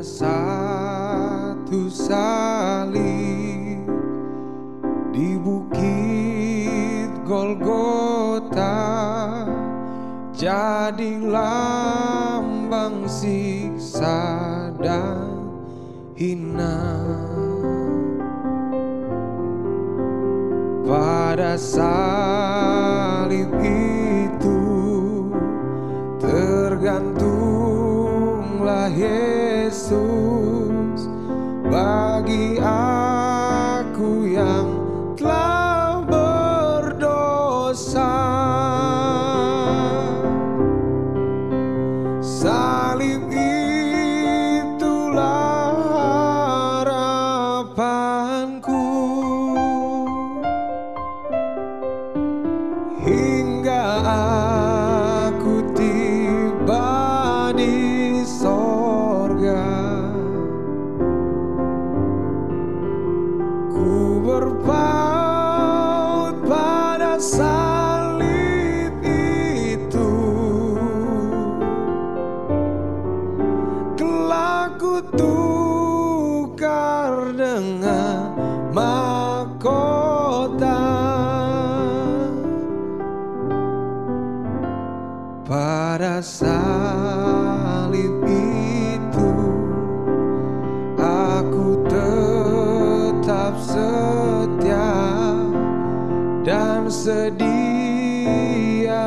Satu salib di bukit Golgota. Jadi lambang siksa dan hina. Pada salib Yesus salib itu Aku tetap setia dan sedia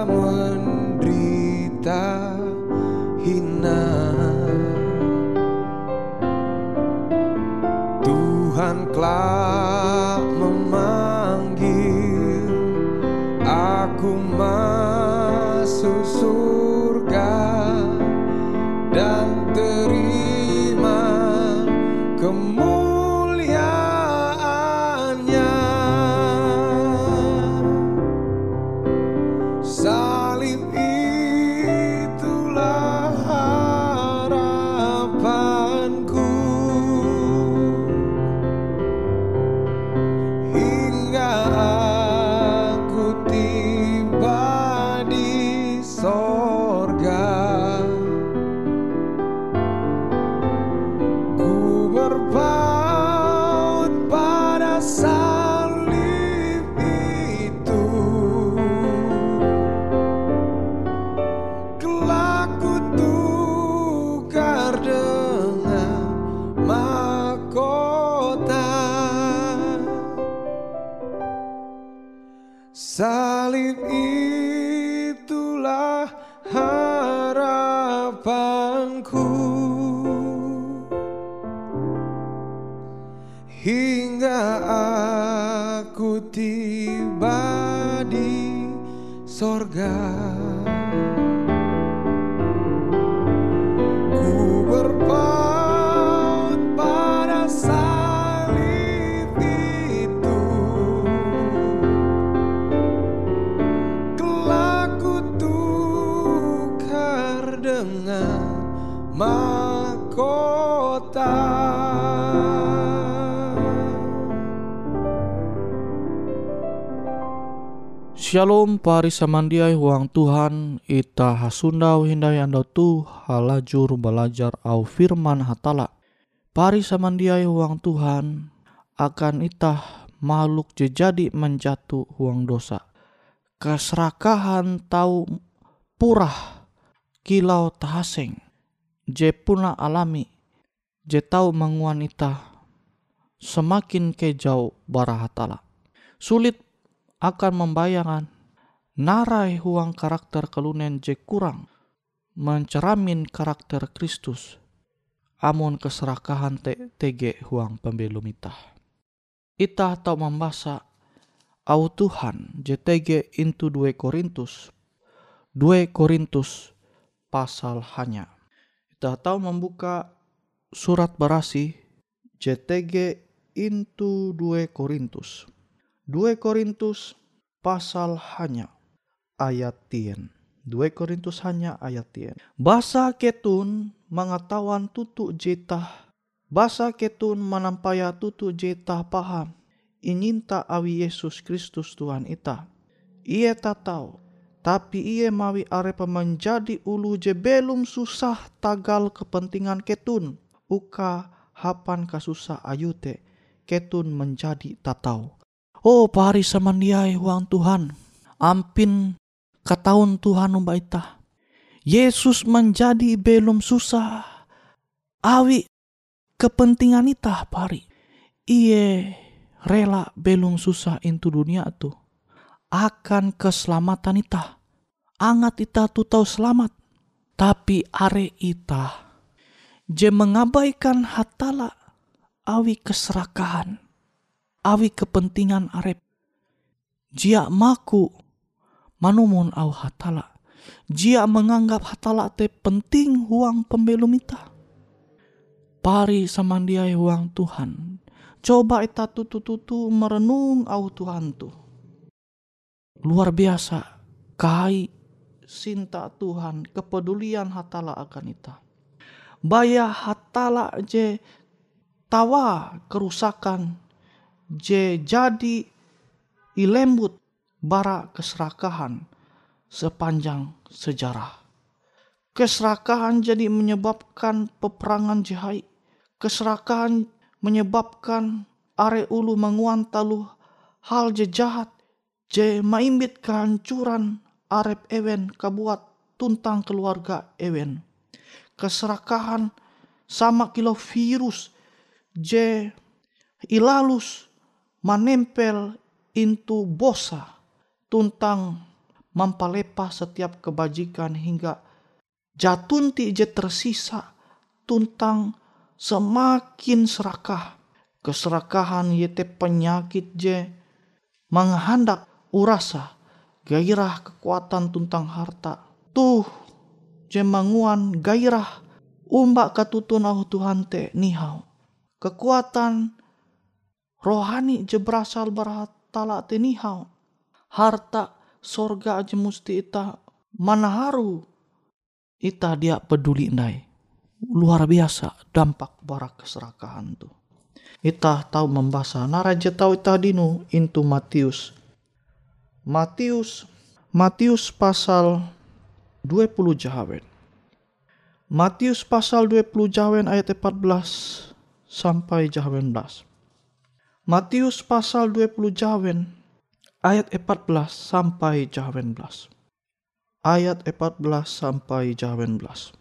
menderita Salib itulah dengan mahkota Shalom pari samandiai huang Tuhan ita hasundau hindai anda tu halajur belajar au firman hatala. Pari samandiai huang Tuhan akan itah makhluk jejadi menjatuh huang dosa. Keserakahan tau purah kilau tahaseng. Je puna alami je tahu menguan ita semakin ke jauh bara hatala. Sulit akan membayangkan narai huang karakter kelunen je kurang menceramin karakter Kristus. Amun keserakahan te tege huang pembelum ita. Ita tahu membaca au Tuhan JTG into 2 Korintus 2 Korintus pasal hanya. Kita tahu membuka surat berasi JTG into 2 Korintus. 2 Korintus pasal hanya ayat 10. 2 Korintus hanya ayat 10. Bahasa ketun mengetahuan tutu jetah. Bahasa ketun menampaya tutu jetah paham. Inyinta awi Yesus Kristus Tuhan ita. Ia tak tahu tapi ia mawi arepa menjadi ulu je belum susah tagal kepentingan ketun. Uka hapan kasusah ayute ketun menjadi tatau. Oh pari samandiai huang Tuhan. Ampin kataun Tuhan umbaita. Yesus menjadi belum susah. Awi kepentingan ita pari. Iye rela belum susah into dunia tuh akan keselamatan ita. Angat ita tu tahu selamat. Tapi are ita je mengabaikan hatala awi keserakahan. Awi kepentingan arep. Jia maku manumun au hatala. Jia menganggap hatala te penting huang pembelum ita. Pari samandiai huang Tuhan. Coba ita tutu-tutu merenung au Tuhan tuh luar biasa. Kai sinta Tuhan kepedulian hatala akan ita. Baya hatala je tawa kerusakan je jadi ilembut bara keserakahan sepanjang sejarah. Keserakahan jadi menyebabkan peperangan jahai keserakahan menyebabkan are ulu menguan talu hal je je maimbit kehancuran arep ewen kabuat tuntang keluarga ewen. Keserakahan sama kilo virus je ilalus menempel into bosa tuntang mampalepa setiap kebajikan hingga jatunti je tersisa tuntang semakin serakah. Keserakahan yete penyakit je menghendak urasa, gairah kekuatan tuntang harta. Tuh, jemanguan gairah umbak katutun au Tuhan te nihau. Kekuatan rohani je berasal berhatala te nihau. Harta sorga aja musti ita mana haru. Ita dia peduli ndai. Luar biasa dampak barak keserakahan tu. Ita tahu membaca naraja tahu ita dinu into Matius Matius Matius pasal 20 jahawen. Matius pasal 20 jahawen ayat 14 sampai jahawen 11. Matius pasal 20 jahawen ayat 14 sampai jahawen 11. Ayat 14 sampai jahawen 11.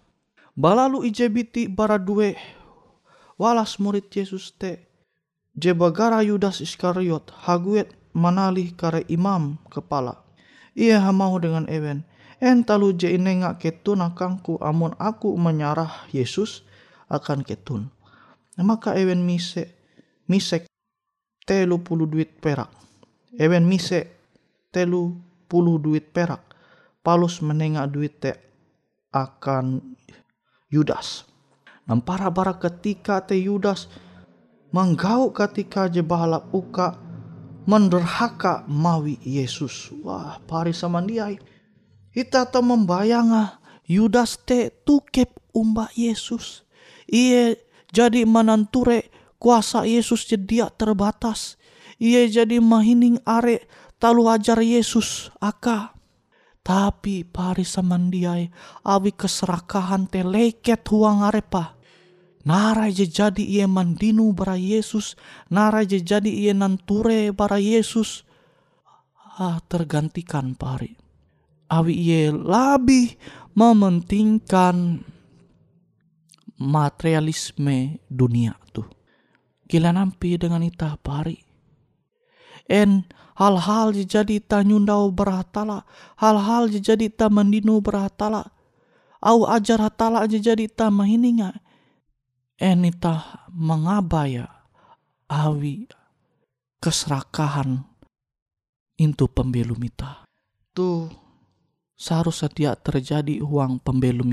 Balalu ijebiti bara due walas murid Yesus te je bagara Yudas Iskariot haguet manalih kare imam kepala. Ia hamau dengan ewen. Entalu je inenga ketun akangku amun aku menyarah Yesus akan ketun. Maka ewen mise misek telu puluh duit perak. Ewen mise telu puluh duit perak. Palus menengak duit te akan Yudas. Nampara bara ketika te Yudas menggau ketika je bahalap uka menderhaka mawi Yesus. Wah, pari samandiai. Ita to membayanga Yudas te tukep umba Yesus. Ia jadi menanture kuasa Yesus jadi terbatas. Ia jadi mahining are talu ajar Yesus aka. Tapi pari samandiai awi keserakahan te leket huang arepa Nara je jadi ia mandinu bara Yesus, nara je jadi ia nanture bara Yesus. Ah, tergantikan pari. Awi ia lebih mementingkan materialisme dunia tuh. Gila nampi dengan ita pari. En hal-hal jadi ta nyundau berhatala, hal-hal jadi ta mendinu berhatala. Au ajar hatala aja jadi ta mahininga. En ita mengabaya awi keserakahan itu pembelum ita. Tuh seharusnya tidak terjadi uang pembelum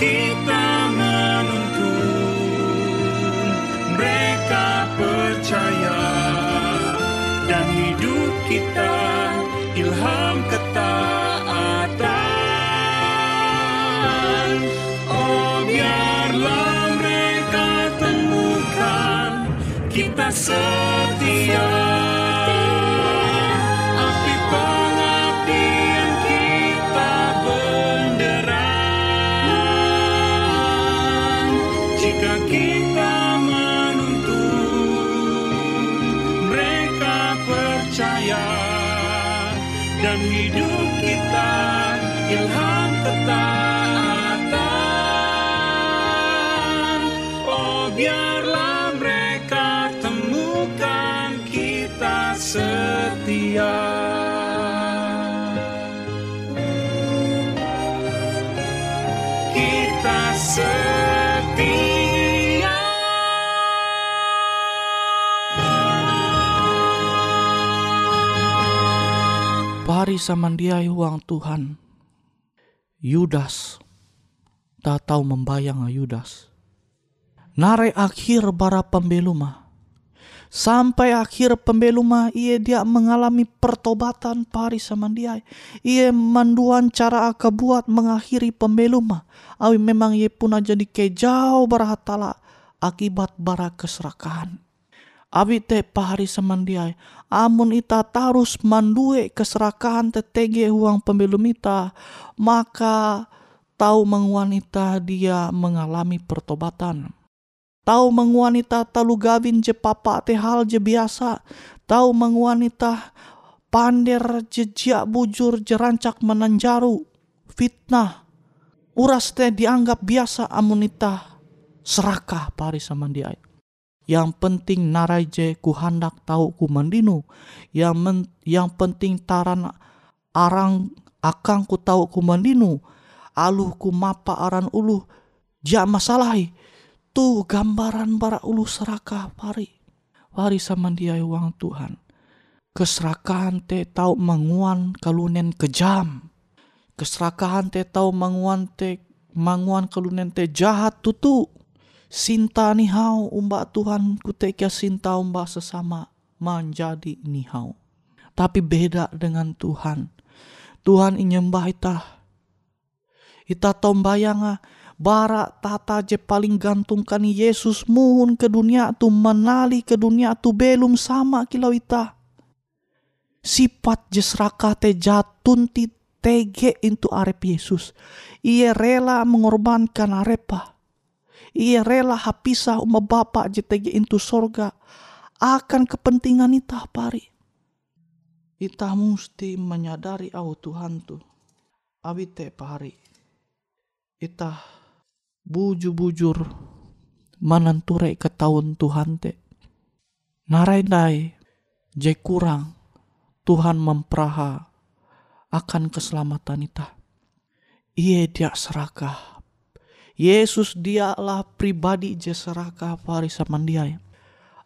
kita menuntun. Mereka percaya dan hidup kita ilham ketaatan. Oh biarlah mereka temukan kita setia percaya dan hidup kita ilham ketaatan. Oh biarlah mereka temukan kita setia. Kita setia Pari samandiai huang Tuhan. Yudas tak tahu membayang Yudas. Nare akhir bara pembeluma. Sampai akhir pembeluma ia dia mengalami pertobatan pari sama dia. Ia manduan cara aka buat mengakhiri pembeluma. Awi memang ia pun jadi kejauh barahatala akibat bara keserakahan. Abi te pahari samandiai. Amun ita tarus mandue keserakahan tetege huang pembelum ita. Maka tahu menguanita dia mengalami pertobatan. Tahu menguanita talu gavin je papa te hal je biasa. Tahu menguanita pander jejak bujur jerancak menanjaru. Fitnah. Uras teh dianggap biasa amunita serakah pari samandiai. Yang penting narai je ku handak tahu ku mandinu. Yang men, yang penting taran arang akang ku tahu ku mandinu. Aluh ku mapa aran ulu. Ja masalahi. Tu gambaran bara ulu serakah pari. Pari sama dia uang Tuhan. Keserakahan te tahu manguan kalunen kejam. Keserakahan te tahu manguan te manguan kalunen te jahat tutu Sinta nihau umba Tuhan kutekia sinta umba sesama menjadi nihau. Tapi beda dengan Tuhan. Tuhan inyembah ita. Ita tombayanga bara tata je paling gantungkan Yesus muhun ke dunia tu menali ke dunia tu belum sama kilau ita. Sifat je serakah te jatun ti tege into arep Yesus. Ia rela mengorbankan arepa ia rela hapisah uma bapak JTG into sorga akan kepentingan ita pari. Ita mesti menyadari au Tuhan tu. Abite pari. Ita bujur-bujur mananture ke tahun Tuhan te. Narai dai je kurang Tuhan memperaha akan keselamatan ita. Ia dia serakah Yesus dialah pribadi je serakah parisa mandiai.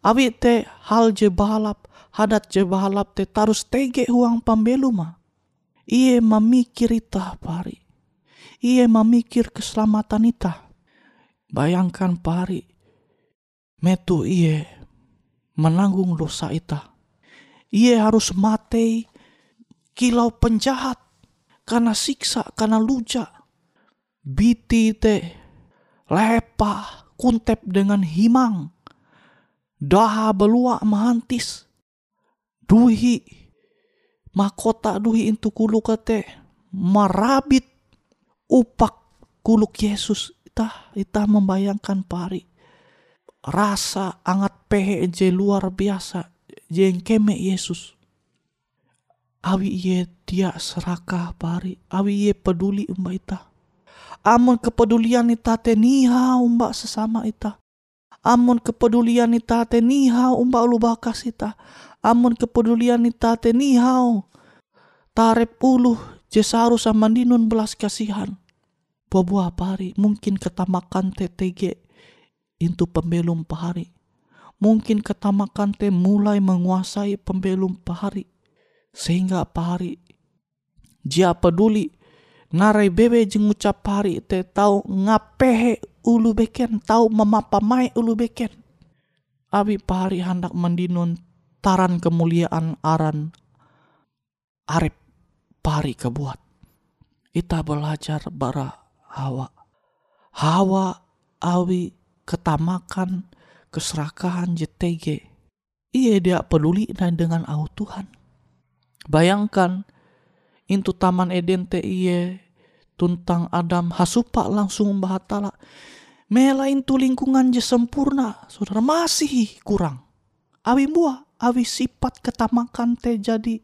Abi te hal je balap, hadat je balap te tarus tege huang pambeluma. Ie memikir ita pari. Ie memikir keselamatan ita. Bayangkan pari. Metu ie menanggung dosa ita. Ie harus mati kilau penjahat karena siksa, karena luja. Biti te lepa kuntep dengan himang. Daha belua mahantis. Duhi mahkota duhi intu kulu kate marabit upak kuluk Yesus. Itah itah membayangkan pari. Rasa angat pehe je luar biasa jengkeme Yesus. Awi ye dia serakah pari awi ye peduli umba itah Amun kepedulian ita te niha umba sesama ita. Amun kepedulian ita te niha umba ulu bakas ita. Amun kepedulian ita te niha tarep ulu jesaru sama dinun belas kasihan. Buah-buah pari mungkin ketamakan te tege intu pembelum pahari. Mungkin ketamakan te mulai menguasai pembelum pahari. Sehingga pahari dia peduli narai bebe jeng ucap hari te tau ngapehe ulu beken tau memapamai ulu beken. Abi pahari hendak mendinun taran kemuliaan aran arep pari kebuat. Ita belajar bara hawa. Hawa awi ketamakan keserakahan JTG. Iya dia peduli dan dengan au Tuhan. Bayangkan intu taman Eden te iye tuntang Adam hasupa langsung bahatala melain tu lingkungan je sempurna saudara masih kurang. Awi buah awi sifat ketamakan te jadi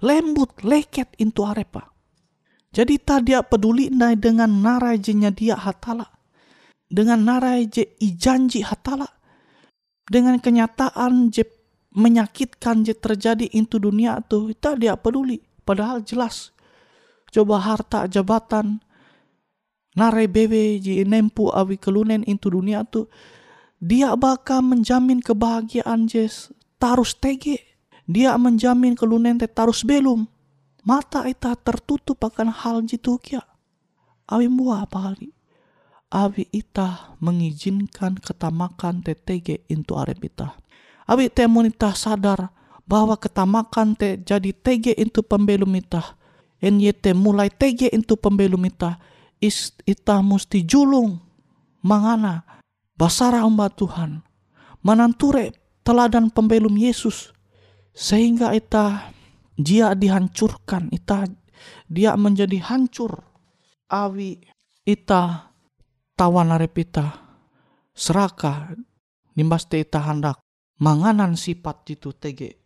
lembut leket intu arepa. Jadi tadia peduli nai dengan narai jenya dia hatala dengan narai je ijanji hatala dengan kenyataan je menyakitkan je terjadi intu dunia tu kita dia peduli. Padahal jelas coba harta jabatan nare bebe ji nempu awi kelunen into dunia tu dia bakal menjamin kebahagiaan jes tarus tege dia menjamin kelunen te tarus belum mata ita tertutup akan hal jitu kia Awi mua apa kali? Awi ita mengizinkan ketamakan TTG into arep ita. Awi temun ita sadar bahwa ketamakan te jadi TG into pembelum ita. NYT mulai TG into pembelum ita. Is, ita musti julung mangana basara hamba Tuhan. Mananture teladan pembelum Yesus. Sehingga ita dia dihancurkan. Ita dia menjadi hancur. Awi ita tawan arep ita seraka nimbas te ita hendak manganan sifat itu tege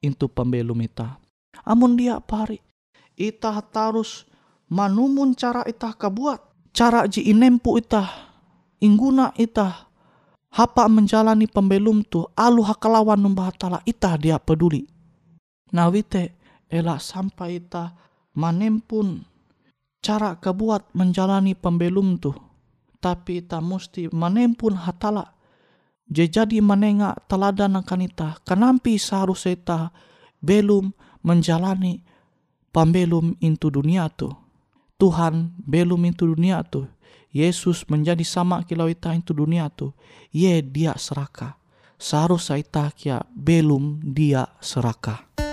itu pembelum ita. Amun dia pari ita harus manumun cara ita kabuat cara ji inempu ita ingguna ita hapa menjalani pembelum tu alu hakalawan numbah tala ita dia peduli. Nah wite elak sampai ita manempun cara kebuat menjalani pembelum tu tapi ita musti manempun hatala je jadi menenga teladan akan ita kenampi seharusnya ita belum menjalani pembelum into dunia tu. Tuhan belum into dunia tu. Yesus menjadi sama kilau ita into dunia tu. Ye dia seraka. Seharusnya ita kia belum dia seraka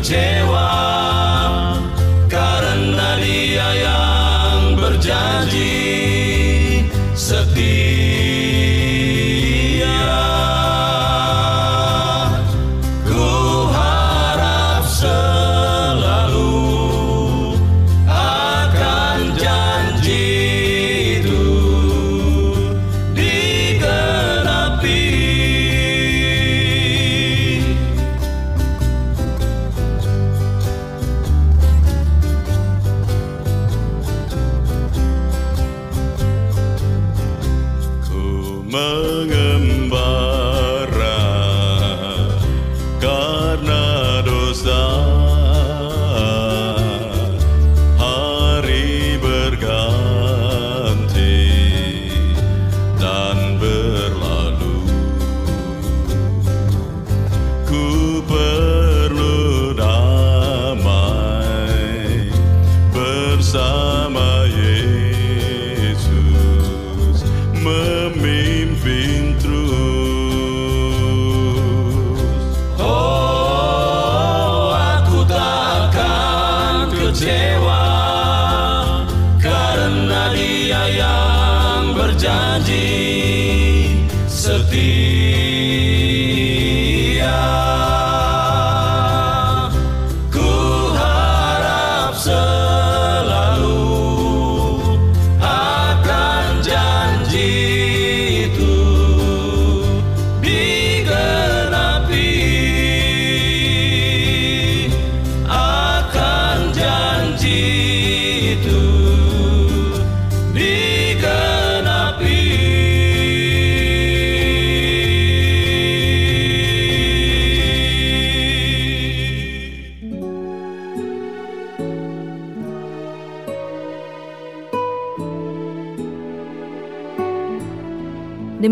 akan kecewa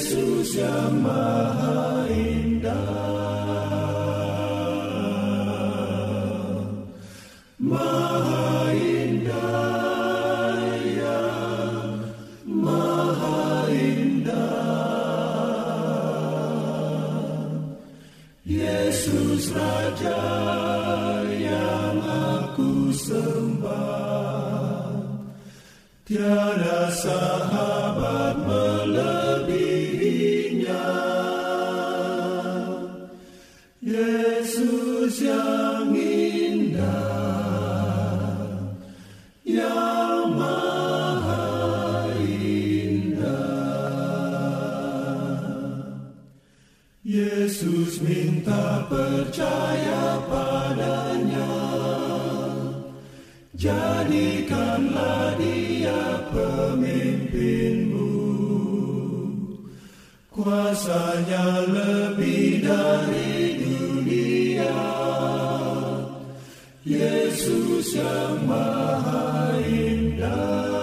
Yesus yang maha indah. Jadikanlah dia pemimpinmu. Kuasanya lebih dari dunia. Yesus yang maha indah